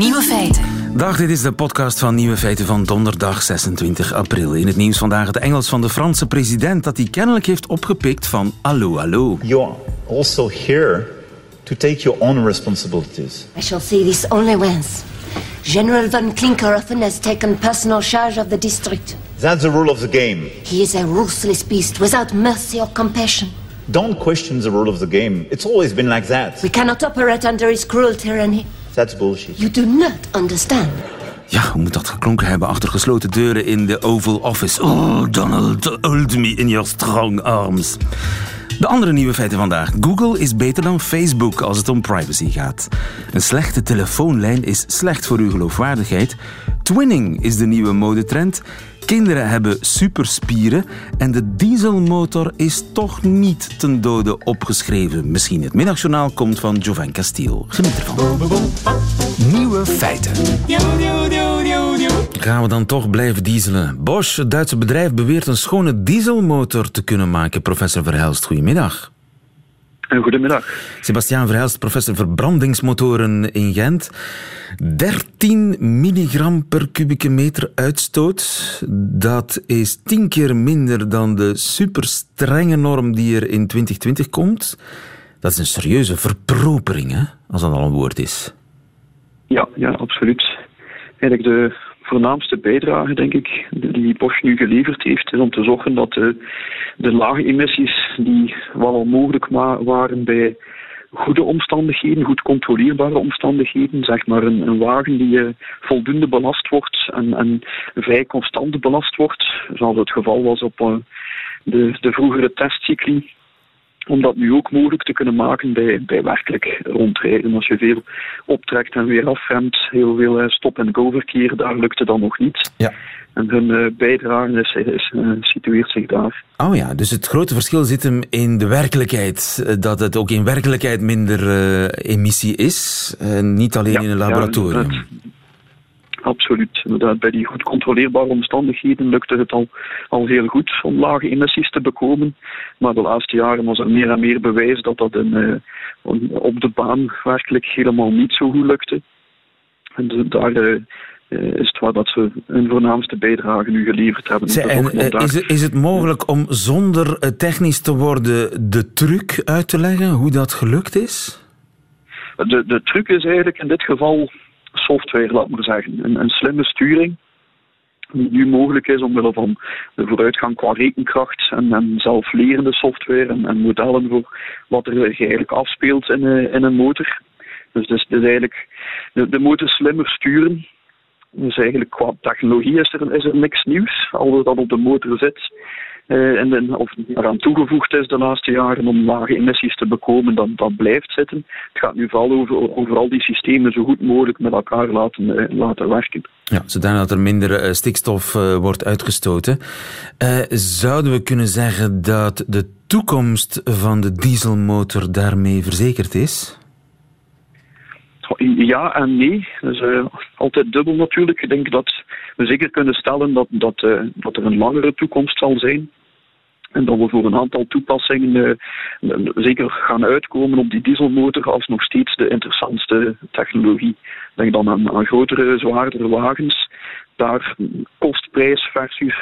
Nieuwe Feiten. Dag, dit is de podcast van Nieuwe Feiten van donderdag 26 april. In het nieuws vandaag het Engels van de Franse president dat hij kennelijk heeft opgepikt van Allo Allo. You are also here to take your own responsibilities. I shall say this only once. General von Klinkerhoffen has taken personal charge of the district. That's the rule of the game. He is a ruthless beast without mercy or compassion. Don't question the rule of the game. It's always been like that. We cannot operate under his cruel tyranny. That's bullshit. You do not understand. Ja, hoe moet dat geklonken hebben achter gesloten deuren in de Oval Office? Oh, Donald, hold me in your strong arms. De andere nieuwe feiten vandaag. Google is beter dan Facebook als het om privacy gaat. Een slechte telefoonlijn is slecht voor uw geloofwaardigheid. Twinning is de nieuwe modetrend. Kinderen hebben superspieren. En de dieselmotor is toch niet ten dode opgeschreven. Misschien het middagjournaal komt van Jovan Castiel. Geniet ervan. Nieuwe feiten. Gaan we dan toch blijven dieselen? Bosch, het Duitse bedrijf, beweert een schone dieselmotor te kunnen maken. Professor Verhelst, goedemiddag. Goedemiddag. Sebastiaan Verhelst, professor verbrandingsmotoren in Gent. 13 milligram per kubieke meter uitstoot. Dat is 10 keer minder dan de superstrenge norm die er in 2020 komt. Dat is een serieuze verpropering, hè? als dat al een woord is. Ja, ja, absoluut. Eigenlijk de voornaamste bijdrage, denk ik, die Bosch nu geleverd heeft, is om te zorgen dat de, de lage emissies die wel al mogelijk waren bij goede omstandigheden, goed controleerbare omstandigheden, zeg maar een, een wagen die uh, voldoende belast wordt en, en vrij constant belast wordt, zoals het geval was op uh, de, de vroegere testcycli, om dat nu ook mogelijk te kunnen maken bij, bij werkelijk rondrijden. Als je veel optrekt en weer afremt, heel veel stop-and-go verkeer, daar lukt het dan nog niet. Ja. En hun uh, bijdrage is, is, uh, situeert zich daar. Oh ja, dus het grote verschil zit hem in de werkelijkheid. Dat het ook in werkelijkheid minder uh, emissie is. niet alleen ja, in een laboratorium. Ja, Absoluut. Inderdaad, bij die goed controleerbare omstandigheden lukte het al, al heel goed om lage emissies te bekomen. Maar de laatste jaren was er meer en meer bewijs dat dat in, uh, op de baan werkelijk helemaal niet zo goed lukte. En de, daar uh, is het waar dat ze hun voornaamste bijdrage nu geleverd hebben. Zij, en, is, het, is het mogelijk om zonder technisch te worden de truc uit te leggen hoe dat gelukt is? De, de truc is eigenlijk in dit geval software, laat maar zeggen. Een, een slimme sturing die nu mogelijk is omwille van de vooruitgang qua rekenkracht en, en zelflerende software en, en, modellen voor wat er eigenlijk afspeelt in, uh, in een motor. Dus, dus, dus eigenlijk de, de motor slimmer sturen. Dus eigenlijk qua technologie is er, is er niks nieuws. Alles dat op de motor zit, en, en, of eraan toegevoegd is de laatste jaren om lage emissies te bekomen, dat, dat blijft zitten. Het gaat nu vooral over, over al die systemen zo goed mogelijk met elkaar laten, uh, laten werken. Ja, zodat er minder uh, stikstof wordt uitgestoten. zouden we kunnen zeggen dat de toekomst van de dieselmotor daarmee verzekerd is? Ja en nee. Dus, uh, altijd dubbel natuurlijk. Ik denk dat we zeker kunnen stellen dat, dat, uh, dat er een langere toekomst zal zijn. En dat we voor een aantal toepassingen uh, zeker gaan uitkomen op die dieselmotor als nog steeds de interessantste technologie. Denk dan aan, grotere, zwaardere wagens. Daar kostprijs versus,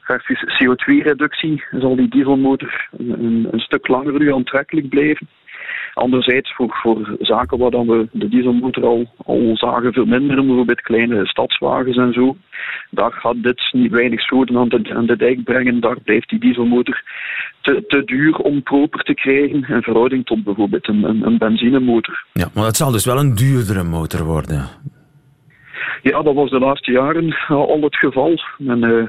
versus CO2-reductie zal die dieselmotor een, een stuk langer nu aantrekkelijk blijven. Anderzijds voor, voor zaken waar dan we de dieselmotor al, al zagen verminderen, bijvoorbeeld kleine stadswagens en zo, daar gaat dit niet weinig zoden aan de, aan de dijk brengen. Daar blijft die dieselmotor te, te duur om proper te krijgen in verhouding tot bijvoorbeeld een, een, een benzinemotor. Ja, maar het zal dus wel een duurdere motor worden. Ja, dat was de laatste jaren al het geval. En, uh,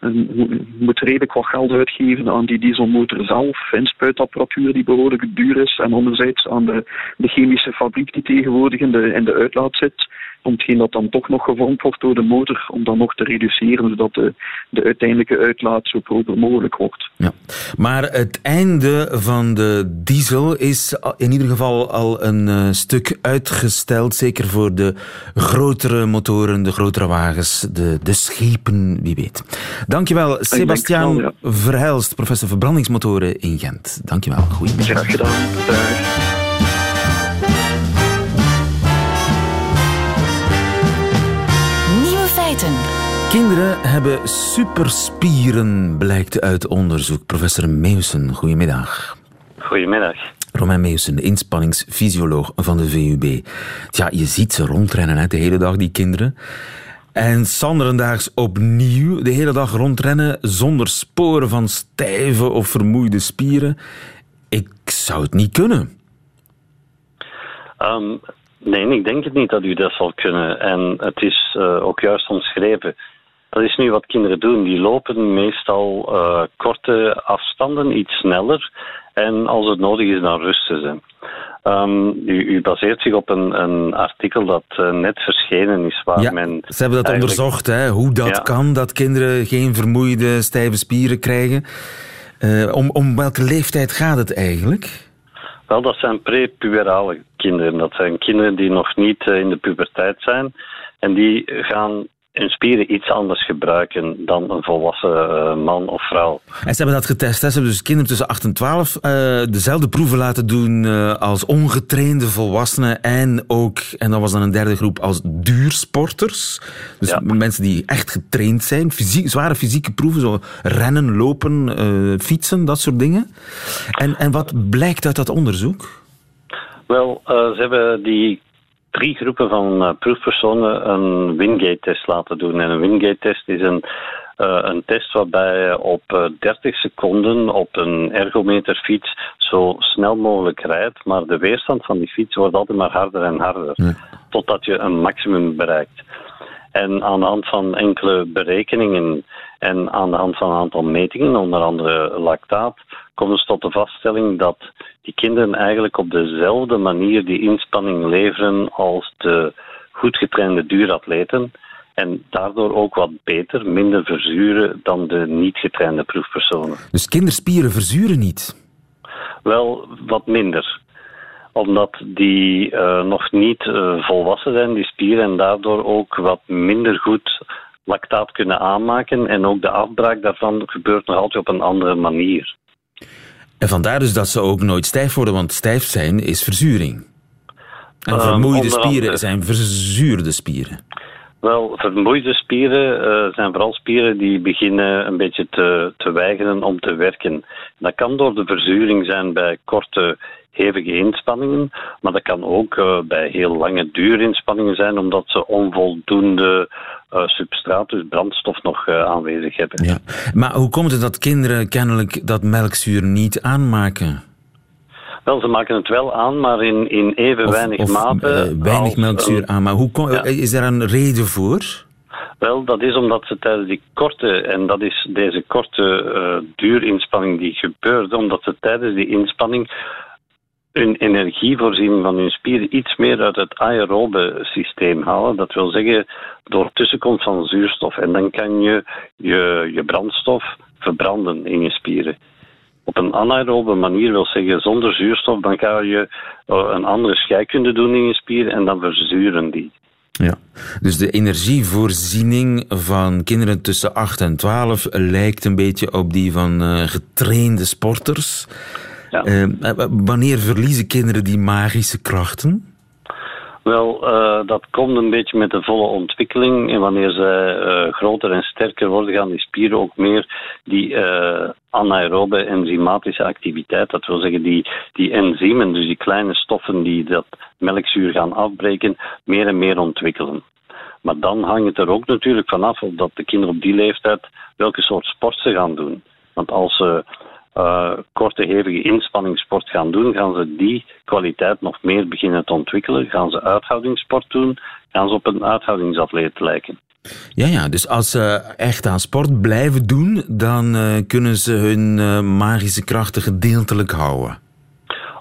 je moet redelijk wat geld uitgeven aan die dieselmotor zelf, inspuitapparatuur die behoorlijk duur is, en anderzijds aan de, de chemische fabriek die tegenwoordig in de, in de uitlaat zit, hetgeen dat dan toch nog gevormd wordt door de motor, om dan nog te reduceren, zodat de, de uiteindelijke uitlaat zo proper mogelijk wordt. Ja. Maar het einde van de diesel is in ieder geval al een uh, stuk uitgesteld, zeker voor de grotere motoren, de grotere wagens, de, de schepen, wie weet. Dankjewel, Sebastiaan wel, ja. Verhelst, professor verbrandingsmotoren in Gent. Dankjewel, goedemiddag. Graag gedaan. Dag. Kinderen hebben superspieren, blijkt uit onderzoek. Professor Meusen, goedemiddag. Goedemiddag. Romain Meusen, de inspanningsfysioloog van de VUB. Ja, je ziet ze rondrennen hè, de hele dag, die kinderen. En sanderendaags opnieuw de hele dag rondrennen zonder sporen van stijve of vermoeide spieren. Ik zou het niet kunnen. Ehm, nee, ik denk het niet dat u dat zal kunnen. En het is uh, ook juist omschreven. Dat is nu wat kinderen doen. Die lopen meestal uh, korte afstanden, iets sneller. En als het nodig is, dan rusten ze. Um, u, u, baseert zich op een, een artikel dat uh, net verschenen is. Waar ja, men ze hebben dat onderzocht, hè, hoe dat ja. kan, dat kinderen geen vermoeide, stijve spieren krijgen. Uh, om, om welke leeftijd gaat het eigenlijk? Wel, dat zijn prepuberale kinderen. Dat zijn kinderen die nog niet in de puberteit zijn. En die gaan hun spieren iets anders gebruiken dan een volwassen uh, man of vrouw. En ze hebben dat getest. Hè? Ze hebben dus kinderen tussen 8 en 12 uh, dezelfde proeven laten doen uh, als ongetrainde volwassenen en ook, en dat was dan een derde groep, als duursporters. Dus ja. mensen die echt getraind zijn. Fysiek, zware fysieke proeven, zo rennen, lopen, fietsen, dat soort dingen. En, en wat blijkt uit dat onderzoek? Wel, ze hebben die drie groepen van uh, proefpersonen een Wingate-test laten doen. En een Wingate-test is een, uh, een test waarbij je op uh, 30 seconden op een ergometerfiets zo snel mogelijk rijdt, maar de weerstand van die fiets wordt altijd maar harder en harder, ja. totdat je een maximum bereikt. En aan de hand van enkele berekeningen en aan de hand van een aantal metingen, onder andere lactaat, komen ze tot de vaststelling dat die kinderen eigenlijk op dezelfde manier die inspanning leveren als de goed getrainde duuratleten. En daardoor ook wat beter, minder verzuren dan de niet getrainde proefpersonen. Dus kinderspieren verzuren niet? Wel, wat minder omdat die uh, nog niet uh, volwassen zijn, die spieren, en daardoor ook wat minder goed lactaat kunnen aanmaken. En ook de afbraak daarvan gebeurt nog altijd op een andere manier. En vandaar dus dat ze ook nooit stijf worden, want stijf zijn is verzuring. En vermoeide um, spieren andere... zijn verzuurde spieren. Wel, vermoeide spieren uh, zijn vooral spieren die beginnen een beetje te, te weigeren om te werken. Dat kan door de verzuring zijn bij korte, hevige inspanningen, maar dat kan ook uh, bij heel lange duurinspanningen zijn, omdat ze onvoldoende uh, substraat, dus brandstof, nog aanwezig hebben. Ja. Maar hoe komt het dat kinderen kennelijk dat melkzuur niet aanmaken? Wel, ze maken het wel aan, maar in, in even of, weinig of, mate. Weinig melkzuur aan, maar hoe kom, ja. is daar een reden voor? Wel, dat is omdat ze tijdens die korte, en dat is deze korte uh, duurinspanning die gebeurde, omdat ze tijdens die inspanning hun energievoorziening van hun spieren iets meer uit het aerobe systeem halen. Dat wil zeggen door tussenkomst van zuurstof. En dan kan je je, je brandstof verbranden in je spieren op een anaerobe manier wil zeggen zonder zuurstof, dan kan je uh, een andere scheikunde doen in je spieren en dan verzuren die. Ja, dus de energievoorziening van kinderen tussen 8 en 12 lijkt een beetje op die van uh, getrainde sporters. Ja. Uh, wanneer verliezen kinderen die magische krachten? Wel, uh, dat komt een beetje met de volle ontwikkeling. En wanneer ze uh, groter en sterker worden, gaan die spieren ook meer die uh, anaerobe enzymatische activiteit, dat wil zeggen die, die enzymen, dus die kleine stoffen die dat melkzuur gaan afbreken, meer en meer ontwikkelen. Maar dan hangt het er ook natuurlijk vanaf of dat de kinderen op die leeftijd welke soort sport ze gaan doen. Want als ze uh, korte, hevige inspanningssport gaan doen, gaan ze die kwaliteit nog meer beginnen te ontwikkelen. Gaan ze uithoudingssport doen, gaan ze op een uithoudingsatleet lijken. Ja, ja, dus als ze echt aan sport blijven doen, dan uh, kunnen ze hun uh, magische krachten gedeeltelijk houden.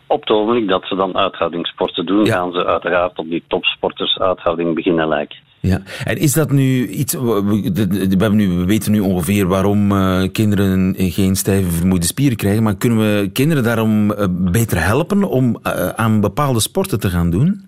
Op het ogenblik dat ze dan uithoudingssporten doen, ja. gaan ze uiteraard op die topsporters uithouding beginnen lijken. Ja, en is dat nu iets. We, we weten nu ongeveer waarom uh, kinderen geen stijve vermoeide spieren krijgen, maar kunnen we kinderen daarom uh, beter helpen om uh, aan bepaalde sporten te gaan doen?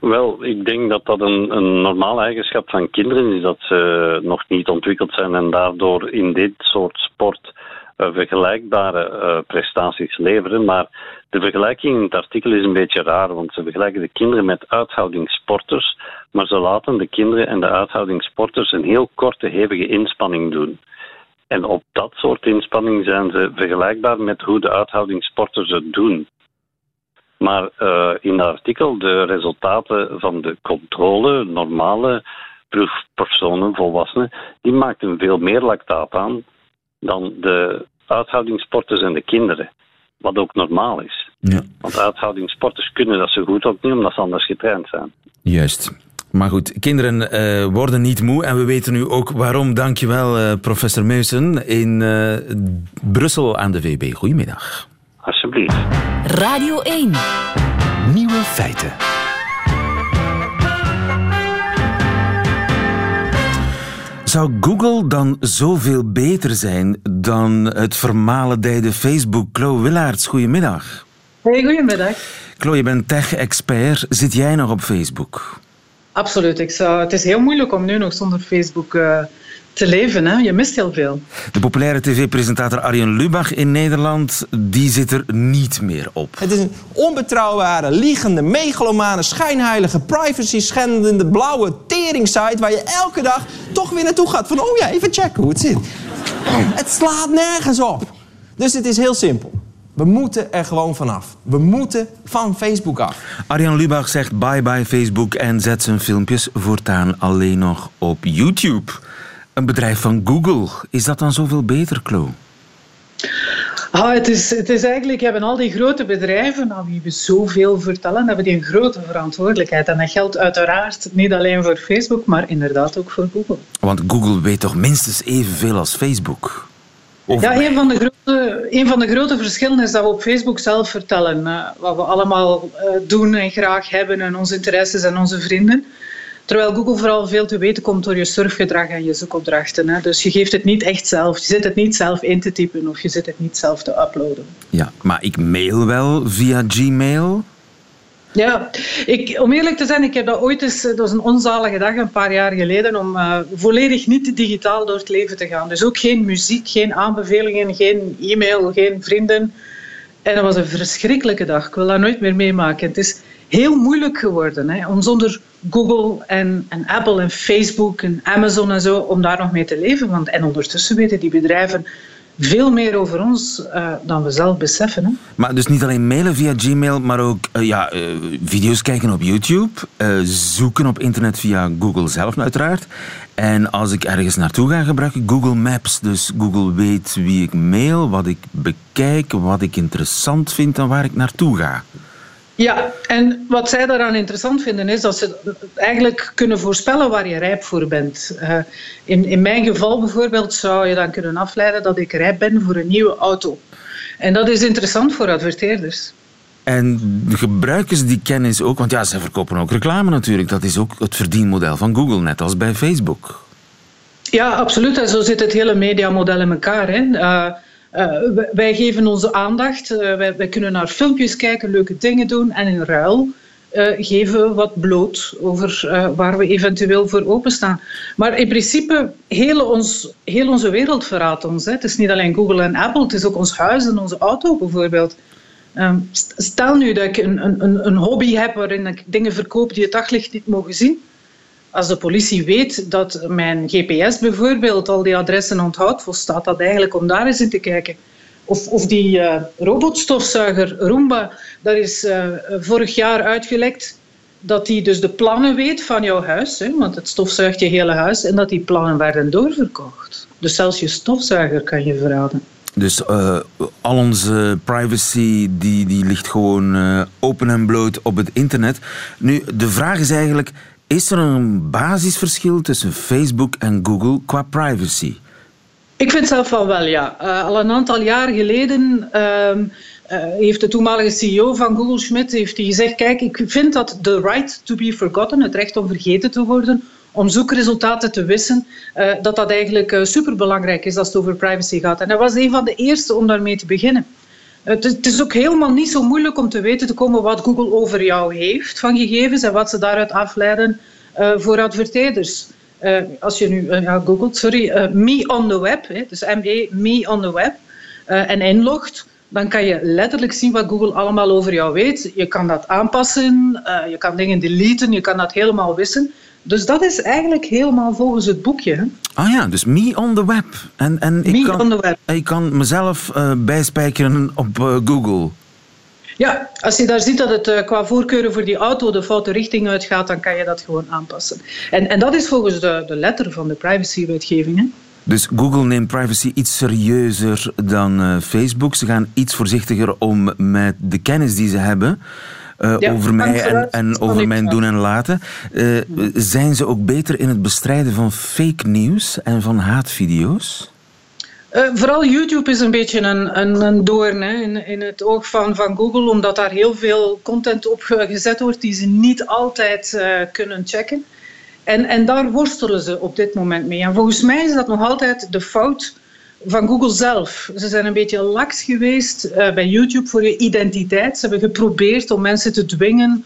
Wel, ik denk dat dat een, een normale eigenschap van kinderen is dat ze nog niet ontwikkeld zijn en daardoor in dit soort sport vergelijkbare prestaties leveren. Maar de vergelijking in het artikel is een beetje raar, want ze vergelijken de kinderen met uithoudingssporters, maar ze laten de kinderen en de uithoudingssporters een heel korte, hevige inspanning doen. En op dat soort inspanning zijn ze vergelijkbaar met hoe de uithoudingssporters het doen. Maar uh, in het artikel de resultaten van de controle, normale proefpersonen, volwassenen, die maakten veel meer lactaat aan dan de uithoudingssporters en de kinderen. Wat ook normaal is. Ja. Want uithoudingssporters kunnen dat zo goed ook niet, omdat ze anders getraind zijn. Juist. Maar goed, kinderen uh, worden niet moe en we weten nu ook waarom. Dankjewel, uh, professor Meusen in uh, Brussel aan de VB. Goedemiddag. Alsjeblieft. Radio 1. Nieuwe feiten. Zou Google dan zoveel beter zijn dan het vermalendijde Facebook? Chloe Willaerts, goedemiddag. Hey, goedemiddag. Chloe, je bent tech-expert. Zit jij nog op Facebook? Absoluut. Ik zou, het is heel moeilijk om nu nog zonder Facebook uh, te leven. Hè? Je mist heel veel. De populaire tv-presentator Arjen Lubach in Nederland, die zit er niet meer op. Het is een onbetrouwbare, liegende, megalomane, schijnheilige, privacy-schendende, blauwe tering-site waar je elke dag toch weer naartoe gaat. Van, oh ja, even checken hoe het zit. Het slaat nergens op. Dus het is heel simpel. We moeten er gewoon vanaf. We moeten van Facebook af. Arjan Lubach zegt bye bye Facebook en zet zijn filmpjes voortaan alleen nog op YouTube. Een bedrijf van Google. Is dat dan zoveel beter, Klo? Ah, het, is, het is eigenlijk, hebben al die grote bedrijven, aan wie we zoveel vertellen, hebben die een grote verantwoordelijkheid. En dat geldt uiteraard niet alleen voor Facebook, maar inderdaad ook voor Google. Want Google weet toch minstens evenveel als Facebook? Ja, een van, de grote, een van de grote verschillen is dat we op Facebook zelf vertellen uh, wat we allemaal uh, doen en graag hebben en onze interesses en onze vrienden. Terwijl Google vooral veel te weten komt door je surfgedrag en je zoekopdrachten. Hè. Dus je geeft het niet echt zelf. Je zit het niet zelf in te typen of je zit het niet zelf te uploaden. Ja, maar ik mail wel via Gmail. Ja, ik, om eerlijk te zijn, ik heb dat ooit eens, dat was een onzalige dag een paar jaar geleden, om uh, volledig niet digitaal door het leven te gaan. Dus ook geen muziek, geen aanbevelingen, geen e-mail, geen vrienden. En dat was een verschrikkelijke dag. Ik wil dat nooit meer meemaken. Het is heel moeilijk geworden hè, om zonder Google en, en Apple en Facebook en Amazon en zo, om daar nog mee te leven. Want, en ondertussen weten die bedrijven veel meer over ons uh, dan we zelf beseffen. Hè? Maar dus niet alleen mailen via Gmail, maar ook uh, ja, uh, video's kijken op YouTube, zoeken op internet via Google zelf uiteraard. En als ik ergens naartoe ga, gebruik ik Google Maps. Dus Google weet wie ik mail, wat ik bekijk, wat ik interessant vind en waar ik naartoe ga. Ja, en wat zij daaraan interessant vinden is dat ze eigenlijk kunnen voorspellen waar je rijp voor bent. Uh, in, in mijn geval bijvoorbeeld zou je dan kunnen afleiden dat ik rijp ben voor een nieuwe auto. En dat is interessant voor adverteerders. En gebruiken ze die kennis ook? Want ja, ze verkopen ook reclame natuurlijk. Dat is ook het verdienmodel van Google, net als bij Facebook. Ja, absoluut. En zo zit het hele mediamodel in elkaar. Hè. Uh, uh, wij geven onze aandacht, uh, wij, kunnen naar filmpjes kijken, leuke dingen doen en in ruil uh, geven we wat bloot over waar we eventueel voor openstaan. Maar in principe, heel, ons, heel onze wereld verraadt ons. Hè. Het is niet alleen Google en Apple, het is ook ons huis en onze auto bijvoorbeeld. Um, stel nu dat ik een, een, een hobby heb waarin ik dingen verkoop die het daglicht niet mogen zien als de politie weet dat mijn GPS bijvoorbeeld al die adressen onthoudt, volstaat dat eigenlijk om daar eens in te kijken. Of, of die uh, robotstofzuiger Roomba, daar is uh, vorig jaar uitgelekt dat die dus de plannen weet van jouw huis, hè, want het stofzuigt je hele huis, en dat die plannen werden doorverkocht. Dus zelfs je stofzuiger kan je verraden. Dus uh, al onze privacy die, die ligt gewoon open en bloot op het internet. Nu, de vraag is eigenlijk, is er een basisverschil tussen Facebook en Google qua privacy? Ik vind zelf van wel, ja. Uh, al een aantal jaar geleden uh, uh, heeft de toenmalige CEO van Google, Schmidt, heeft hij gezegd: Kijk, ik vind dat the right to be forgotten, het recht om vergeten te worden, om zoekresultaten te wissen, uh, dat dat eigenlijk superbelangrijk is als het over privacy gaat. En hij was een van de eerste om daarmee te beginnen. Het is ook helemaal niet zo moeilijk om te weten te komen wat Google over jou heeft van gegevens en wat ze daaruit afleiden uh, voor adverteerders. Uh, als je nu uh, googelt, sorry, me on the web, hè, dus ME, me on the web, en inlogt, dan kan je letterlijk zien wat Google allemaal over jou weet. Je kan dat aanpassen, je kan dingen deleten, je kan dat helemaal wissen. Dus dat is eigenlijk helemaal volgens het boekje. Hè? Ah ja, dus me on the web. En, en ik, Me kan, on the web. ik kan mezelf uh, bijspijkeren op uh, Google. Ja, als je daar ziet dat het uh, qua voorkeuren voor die auto de foute richting uitgaat, dan kan je dat gewoon aanpassen. En, en dat is volgens de, de letter van de privacywetgeving. Hè? Dus Google neemt privacy iets serieuzer dan Facebook. Ze gaan iets voorzichtiger om met de kennis die ze hebben. Uh, ja, over mij en, en over mijn doen en laten. Uh, zijn ze ook beter in het bestrijden van fake nieuws en van haatvideo's? Uh, vooral YouTube is een beetje een, een, een doorn hè, in, in het oog van, van Google, omdat daar heel veel content op gezet wordt die ze niet altijd uh, kunnen checken. En, en daar worstelen ze op dit moment mee. En volgens mij is dat nog altijd de fout van Google zelf. Ze zijn een beetje laks geweest uh, bij YouTube voor je identiteit. Ze hebben geprobeerd om mensen te dwingen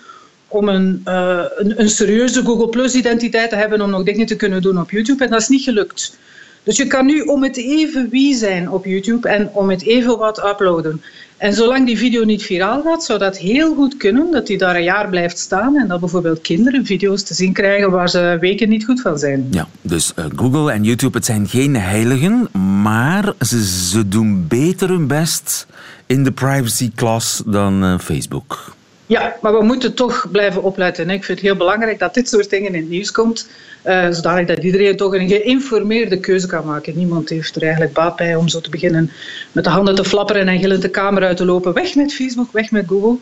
om een, uh, een, een serieuze Google Plus identiteit te hebben om nog dingen te kunnen doen op YouTube. En dat is niet gelukt. Dus je kan nu om het even wie zijn op YouTube en om het even wat uploaden. En zolang die video niet viraal gaat, zou dat heel goed kunnen dat die daar een jaar blijft staan en dat bijvoorbeeld kinderen video's te zien krijgen waar ze weken niet goed van zijn. Ja, dus uh, Google en YouTube, het zijn geen heiligen, maar ze, ze doen beter hun best in de privacy-klas dan uh, Facebook. Ja, maar we moeten toch blijven opletten. Ik vind het heel belangrijk dat dit soort dingen in het nieuws komt, uh, zodanig dat iedereen toch een geïnformeerde keuze kan maken. Niemand heeft er eigenlijk baat bij om zo te beginnen met de handen te flapperen en gillend de kamer uit te lopen. Weg met Facebook, weg met Google.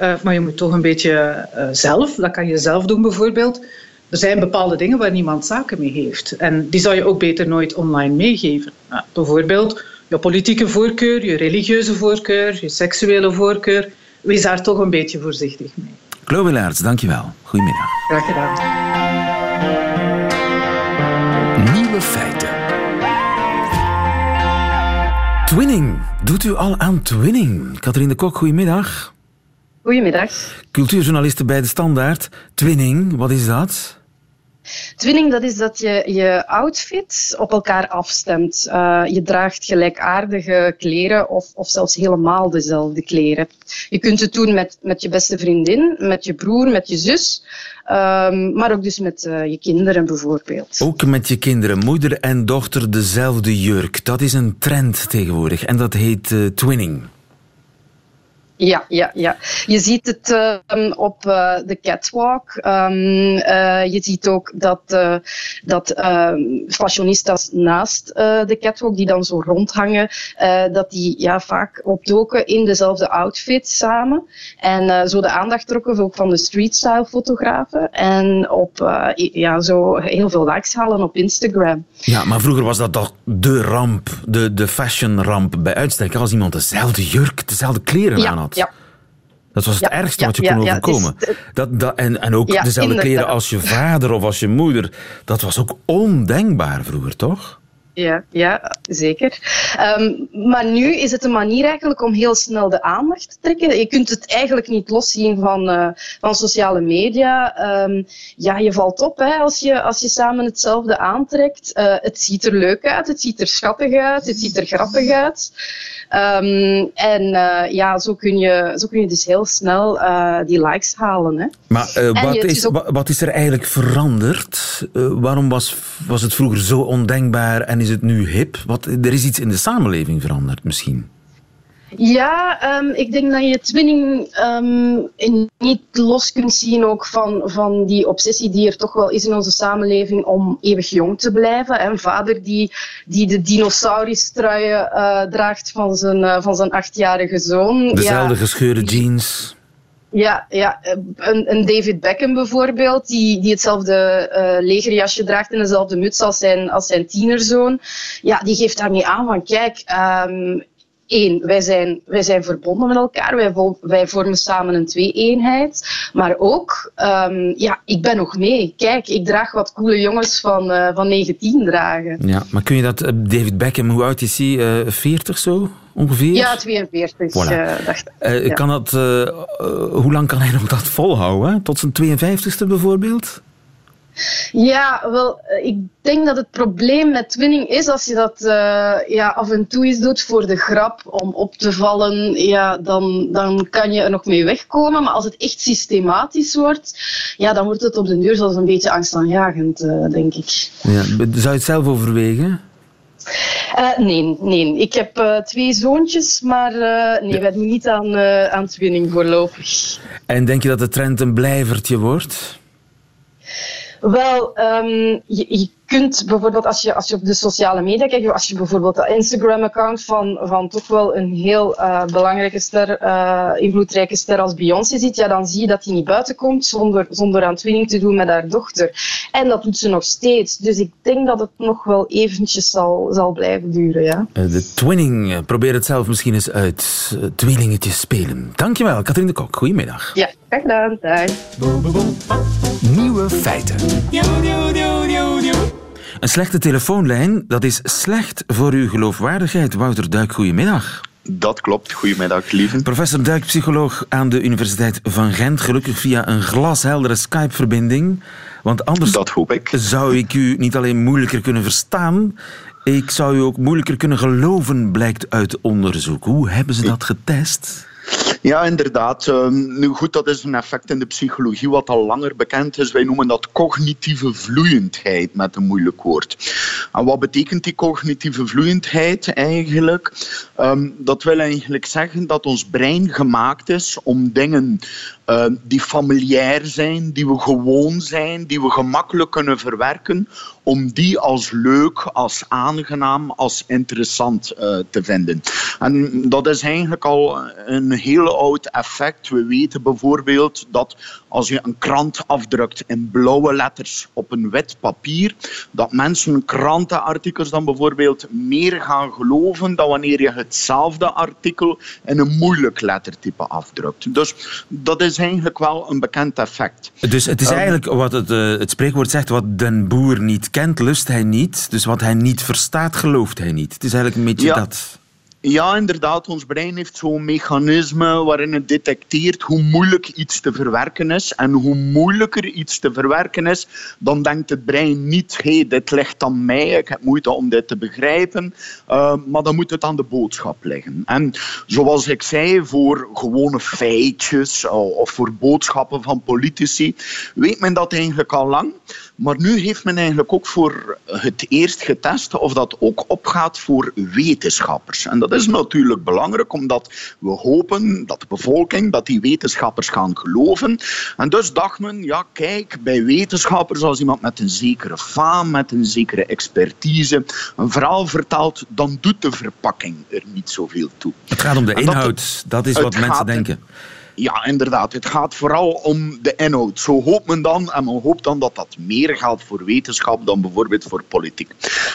Uh, maar je moet toch een beetje uh, zelf, dat kan je zelf doen bijvoorbeeld. Er zijn bepaalde dingen waar niemand zaken mee heeft. En die zou je ook beter nooit online meegeven. Nou, bijvoorbeeld je politieke voorkeur, je religieuze voorkeur, je seksuele voorkeur wees daar toch een beetje voorzichtig mee. Chloe Laerts, dankjewel. Goedemiddag. Graag gedaan. Nieuwe feiten. Twinning. Doet u al aan twinning? Katrien de Kok, goedemiddag. Goedemiddag. Cultuurjournaliste bij De Standaard. Twinning, wat is dat? Twinning, dat is dat je je outfit op elkaar afstemt. Uh, je draagt gelijkaardige kleren of, of zelfs helemaal dezelfde kleren. Je kunt het doen met, met je beste vriendin, met je broer, met je zus. Um, maar ook dus met uh, je kinderen bijvoorbeeld. Ook met je kinderen, moeder en dochter dezelfde jurk. Dat is een trend tegenwoordig en dat heet uh, twinning. Ja, ja, ja. Je ziet het uh, op uh, de catwalk. Um, uh, je ziet ook dat, dat fashionistas naast de catwalk, die dan zo rondhangen, dat die ja, vaak opdoken in dezelfde outfit samen. En zo de aandacht trokken ook van de streetstyle fotografen. En op ja, zo heel veel likes halen op Instagram. Ja, maar vroeger was dat toch de ramp, de, de fashion ramp bij uitstek. Als iemand dezelfde jurk, dezelfde kleren ja. aan had. Ja. Dat was het Ja, ergste ja, wat je kon overkomen. dat, dat, en, en ook dezelfde kleren inderdaad. als je vader of als je moeder. Dat was ook ondenkbaar vroeger, toch? Ja, ja zeker. Um, maar nu is het een manier eigenlijk om heel snel de aandacht te trekken. Je kunt het eigenlijk niet loszien van, uh, van sociale media. Um, ja, je valt op hè, als, je, als je samen hetzelfde aantrekt. Uh, het ziet er leuk uit, het ziet er schattig uit, het ziet er grappig uit. Um, en uh, ja, zo kun, je, zo kun je dus heel snel die likes halen. Hè. Maar uh, En wat, je- is, ook- wat is er eigenlijk veranderd? Waarom was, was het vroeger zo ondenkbaar en is het nu hip? Wat, er is iets in de samenleving veranderd misschien. Ja, um, ik denk dat je twinning um, niet los kunt zien ook van, van die obsessie die er toch wel is in onze samenleving om eeuwig jong te blijven. Een vader die, die de dinosaurus-truien uh, draagt van zijn, uh, van zijn achtjarige zoon. Dezelfde Ja, gescheurde jeans. ja, ja een, een David Beckham bijvoorbeeld, die, die hetzelfde uh, legerjasje draagt en dezelfde muts als zijn, als zijn tienerzoon. Ja, die geeft daarmee aan van kijk, um, één, wij zijn, wij zijn verbonden met elkaar, wij, vol, wij vormen samen een twee-eenheid. Maar ook, um, ja, ik ben nog mee. Kijk, ik draag wat coole jongens van, uh, van 19 dragen. Ja, maar kun je dat, uh, David Beckham, hoe oud is hij? Uh, 40 zo ongeveer? Ja, 42. Voilà. Uh, dacht, ja. kan dat, hoe lang kan hij nog dat volhouden? Tot zijn 52ste bijvoorbeeld? Ja, wel, eh, ik denk dat het probleem met twinning is als je dat uh, ja, af en toe eens doet voor de grap om op te vallen, ja, dan, dan kan je er nog mee wegkomen. Maar als het echt systematisch wordt, ja, dan wordt het op de duur zelfs een beetje angstaanjagend, uh, denk ik. Ja, zou je het zelf overwegen? Uh, nee, nee, ik heb uh, twee zoontjes, maar uh, nee, ja. wij doen niet aan, aan twinning voorlopig. En denk je dat de trend een blijvertje wordt? Wel, um, je, je, kunt bijvoorbeeld als je, als je op de sociale media kijkt, als je bijvoorbeeld de Instagram-account van, van toch wel een heel uh, belangrijke ster, uh, invloedrijke ster als Beyoncé ziet, ja, dan zie je dat hij niet buiten komt zonder, zonder aan twinning te doen met haar dochter. En dat doet ze nog steeds. Dus ik denk dat het nog wel eventjes zal, zal blijven duren. Ja. De twinning, probeer het zelf misschien eens uit. Tweelingetjes spelen. Dankjewel, Katrien de Kok. Goedemiddag. Ja, graag gedaan. Dag. Nieuwe feiten. Een slechte telefoonlijn, dat is slecht voor uw geloofwaardigheid. Wouter Duik, goedemiddag. Dat klopt. Goedemiddag, lieve. Professor Duik, psycholoog aan de Universiteit van Gent. Gelukkig via een glasheldere Skype-verbinding. Want anders dat hoop ik. zou ik u niet alleen moeilijker kunnen verstaan, ik zou u ook moeilijker kunnen geloven, blijkt uit onderzoek. Hoe hebben ze dat getest? Ja, inderdaad. Ehm, nu goed, dat is een effect in de psychologie wat al langer bekend is. Wij noemen dat cognitieve vloeiendheid met een moeilijk woord. En wat betekent die cognitieve vloeiendheid eigenlijk? Um, dat wil eigenlijk zeggen dat ons brein gemaakt is om dingen uh, die familiair zijn, die we gewoon zijn, die we gemakkelijk kunnen verwerken, om die als leuk, als aangenaam, als interessant uh, te vinden. En dat is eigenlijk al een heel oud effect. We weten bijvoorbeeld dat als je een krant afdrukt in blauwe letters op een wit papier, dat mensen krantenartikels dan bijvoorbeeld meer gaan geloven dan wanneer je hetzelfde artikel in een moeilijk lettertype afdrukt. Dus dat is eigenlijk wel een bekend effect. Dus het is um, eigenlijk wat het, uh, het spreekwoord zegt, wat den boer niet kent, lust hij niet. Dus wat hij niet verstaat, gelooft hij niet. Het is eigenlijk een beetje ja. dat. Ja, inderdaad. Ons brein heeft zo'n mechanisme waarin het detecteert hoe moeilijk iets te verwerken is. En hoe moeilijker iets te verwerken is, dan denkt het brein niet: hé, hey, dit ligt aan mij, ik heb moeite om dit te begrijpen. Uh, maar dan moet het aan de boodschap liggen. En zoals ik zei, voor gewone feitjes of voor boodschappen van politici, weet men dat eigenlijk al lang. Maar nu heeft men eigenlijk ook voor het eerst getest of dat ook opgaat voor wetenschappers. En dat is natuurlijk belangrijk, omdat we hopen dat de bevolking, dat die wetenschappers gaan geloven. En dus dacht men, ja kijk, bij wetenschappers, als iemand met een zekere faam, met een zekere expertise, een verhaal vertelt, dan doet de verpakking er niet zoveel toe. Het gaat om de inhoud, dat, dat is wat mensen denken. Ja, inderdaad. Het gaat vooral om de inhoud. Zo hoopt men dan, en men hoopt dan dat dat meer geldt voor wetenschap dan bijvoorbeeld voor politiek.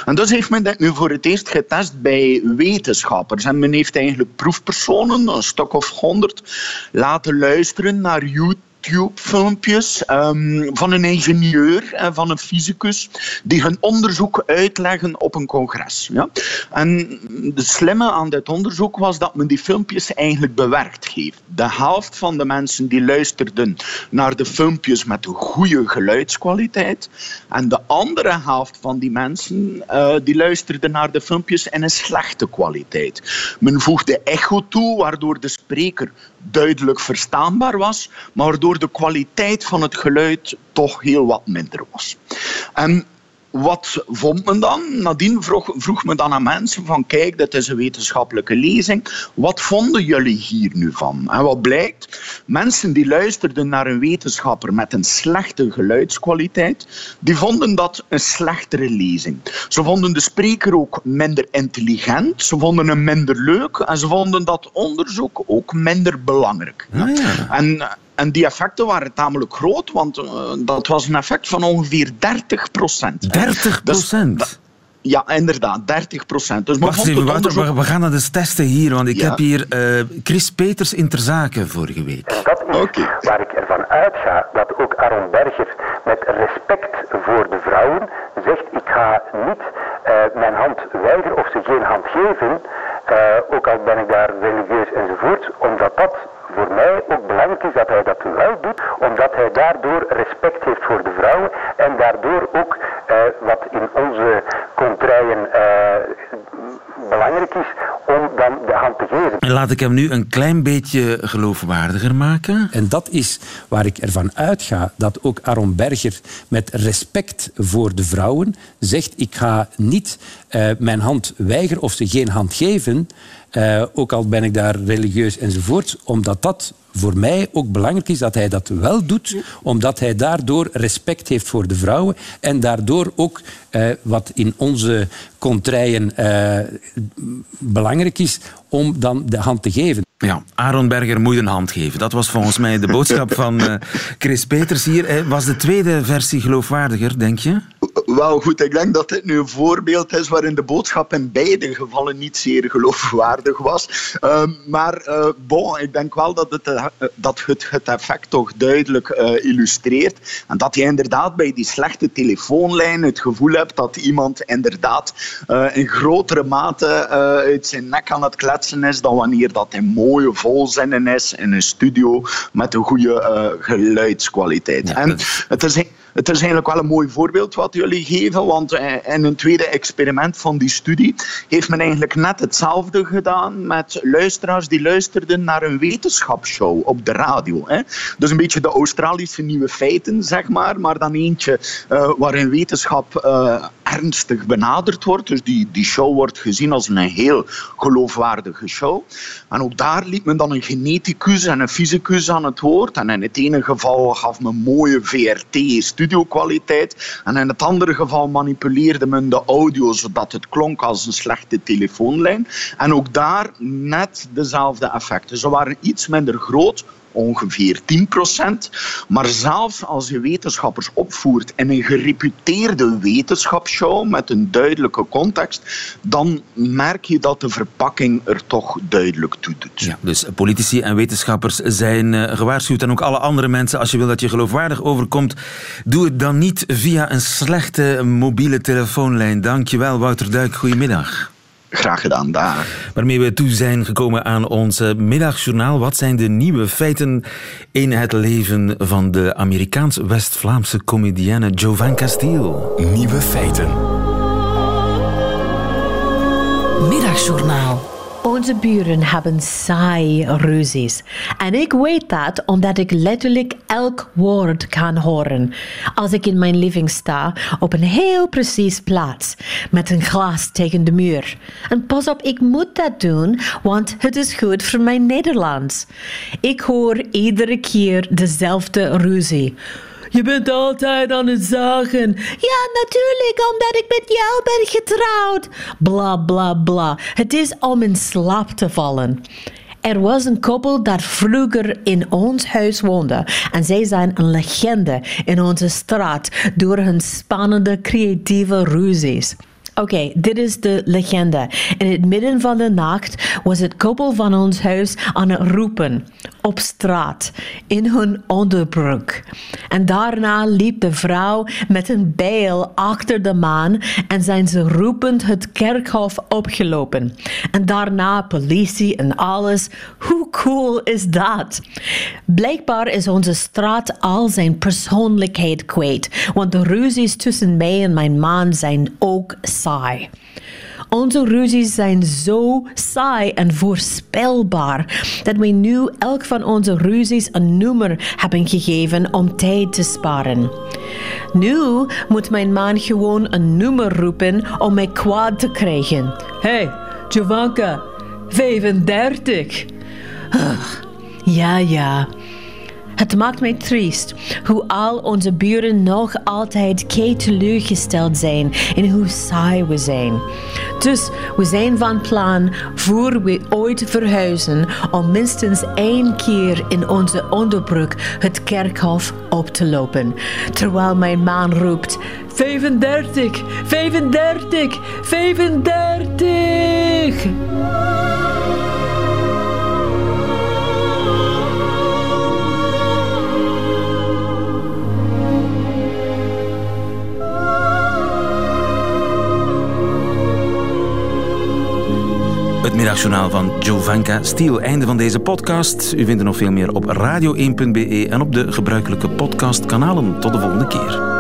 En dus heeft men dit nu voor het eerst getest bij wetenschappers. En men heeft eigenlijk proefpersonen, een stuk of honderd, laten luisteren naar YouTube YouTube-filmpjes um, van een ingenieur en van een fysicus die hun onderzoek uitleggen op een congres. Ja? En de slimme aan dit onderzoek was dat men die filmpjes eigenlijk bewerkt heeft. De helft van de mensen die luisterden naar de filmpjes met een goede geluidskwaliteit en de andere helft van die mensen uh, die luisterden naar de filmpjes in een slechte kwaliteit. Men voegde echo toe, waardoor de spreker duidelijk verstaanbaar was, maar waardoor de kwaliteit van het geluid toch heel wat minder was. En wat vond men dan? Nadien vroeg, vroeg men dan aan mensen van kijk, dit is een wetenschappelijke lezing. Wat vonden jullie hier nu van? En wat blijkt? Mensen die luisterden naar een wetenschapper met een slechte geluidskwaliteit, die vonden dat een slechtere lezing. Ze vonden de spreker ook minder intelligent, ze vonden hem minder leuk en ze vonden dat onderzoek ook minder belangrijk. Ah, ja. En en die effecten waren tamelijk groot, want uh, dat was een effect van ongeveer 30 procent. 30 procent? Dus, ja, inderdaad, 30 procent. Dus Wacht even, Wouter, onderzoek... we gaan dat eens testen hier, want ik ja? heb hier uh, Chris Peters in ter zake vorige week. En dat is okay. waar ik ervan uitga dat ook Aaron Berger met respect voor de vrouwen zegt, ik ga niet uh, mijn hand weigeren of ze geen hand geven, eh, ook al ben ik daar religieus enzovoort, omdat dat voor mij ook belangrijk is dat hij dat wel doet, omdat hij daardoor respect heeft voor de vrouwen en daardoor ook eh, wat in onze contraien eh, belangrijk is, daar geven. En laat ik hem nu een klein beetje geloofwaardiger maken. En dat is waar ik ervan uitga dat ook Aaron Berger met respect voor de vrouwen zegt: ik ga niet uh, mijn hand weigeren of ze geen hand geven, uh, ook al ben ik daar religieus enzovoort, omdat dat voor mij ook belangrijk is dat hij dat wel doet, omdat hij daardoor respect heeft voor de vrouwen en daardoor ook uh, wat in onze contraien uh, belangrijk is, om dan de hand te geven. Ja, Aaron Berger moet een hand geven. Dat was volgens mij de boodschap van uh, Chris Peters hier. Was de tweede versie geloofwaardiger, denk je? Wel goed, ik denk dat dit nu een voorbeeld is waarin de boodschap in beide gevallen niet zeer geloofwaardig was. Uh, maar uh, bon, ik denk wel dat het, uh, dat het, het effect toch duidelijk illustreert. En dat je inderdaad bij die slechte telefoonlijn het gevoel hebt dat iemand inderdaad in grotere mate uit zijn nek aan het kletsen is dan wanneer dat in mooie volzinnen is in een studio met een goede geluidskwaliteit. Ja, en het is het is eigenlijk wel een mooi voorbeeld wat jullie geven, want eh, in een tweede experiment van die studie heeft men eigenlijk net hetzelfde gedaan met luisteraars die luisterden naar een wetenschapsshow op de radio. Hè. Dus een beetje de Australische nieuwe feiten, zeg maar, maar dan eentje uh, waarin wetenschap uh, ernstig benaderd wordt. Dus die, die show wordt gezien als een heel geloofwaardige show. En ook daar liet men dan een geneticus en een fysicus aan het woord. En in het ene geval gaf men mooie VRT-studiokwaliteit. En in het andere geval manipuleerde men de audio zodat het klonk als een slechte telefoonlijn. En ook daar net dezelfde effecten. Ze waren iets minder groot, ongeveer 10%. Maar zelfs als je wetenschappers opvoert in een gereputeerde wetenschapsshow met een duidelijke context, dan merk je dat de verpakking er toch duidelijk toe doet. Ja, dus politici en wetenschappers zijn uh, gewaarschuwd en ook alle andere mensen, als je wil dat je geloofwaardig overkomt, doe het dan niet via een slechte mobiele telefoonlijn. Dankjewel, Wouter Duik. Goedemiddag. Graag gedaan, daar. Waarmee we toe zijn gekomen aan ons middagjournaal. Wat zijn de nieuwe feiten in het leven van de Amerikaans-West-Vlaamse comedienne Jovan Castile? Nieuwe feiten. Middagjournaal. Onze buren hebben saai ruzies. En ik weet dat omdat ik letterlijk elk woord kan horen. Als ik in mijn living sta, op een heel precies plaats, met een glas tegen de muur. En pas op, ik moet dat doen, want het is goed voor mijn Nederlands. Ik hoor iedere keer dezelfde ruzie. Je bent altijd aan het zagen. Ja, natuurlijk, omdat ik met jou ben getrouwd. Bla bla bla. Het is om in slaap te vallen. Er was een koppel dat vroeger in ons huis woonde. En zij zijn een legende in onze straat door hun spannende creatieve ruzies. Oké, dit is de legende. In het midden van de nacht was het koppel van ons huis aan het roepen op straat in hun onderbroek. En daarna liep de vrouw met een bijl achter de man en zijn ze roepend het kerkhof opgelopen. En daarna politie en alles. Hoe cool is dat? Blijkbaar is onze straat al zijn persoonlijkheid kwijt, want de ruzies tussen mij en mijn man zijn ook saai. Onze ruzies zijn zo saai en voorspelbaar dat we nu elk van onze ruzies een nummer hebben gegeven om tijd te sparen. Nu moet mijn man gewoon een nummer roepen om mij kwaad te krijgen. Hey, Jovanka, 35. Ja, ja. Het maakt mij triest hoe al onze buren nog altijd kei teleurgesteld zijn in hoe saai we zijn. Dus we zijn van plan voor we ooit verhuizen om minstens één keer in onze onderbroek het kerkhof op te lopen. Terwijl mijn man roept 35, 35, 35. Middagjournaal van Jovanka Stiel. Einde van deze podcast. U vindt er nog veel meer op radio1.be en op de gebruikelijke podcastkanalen. Tot de volgende keer.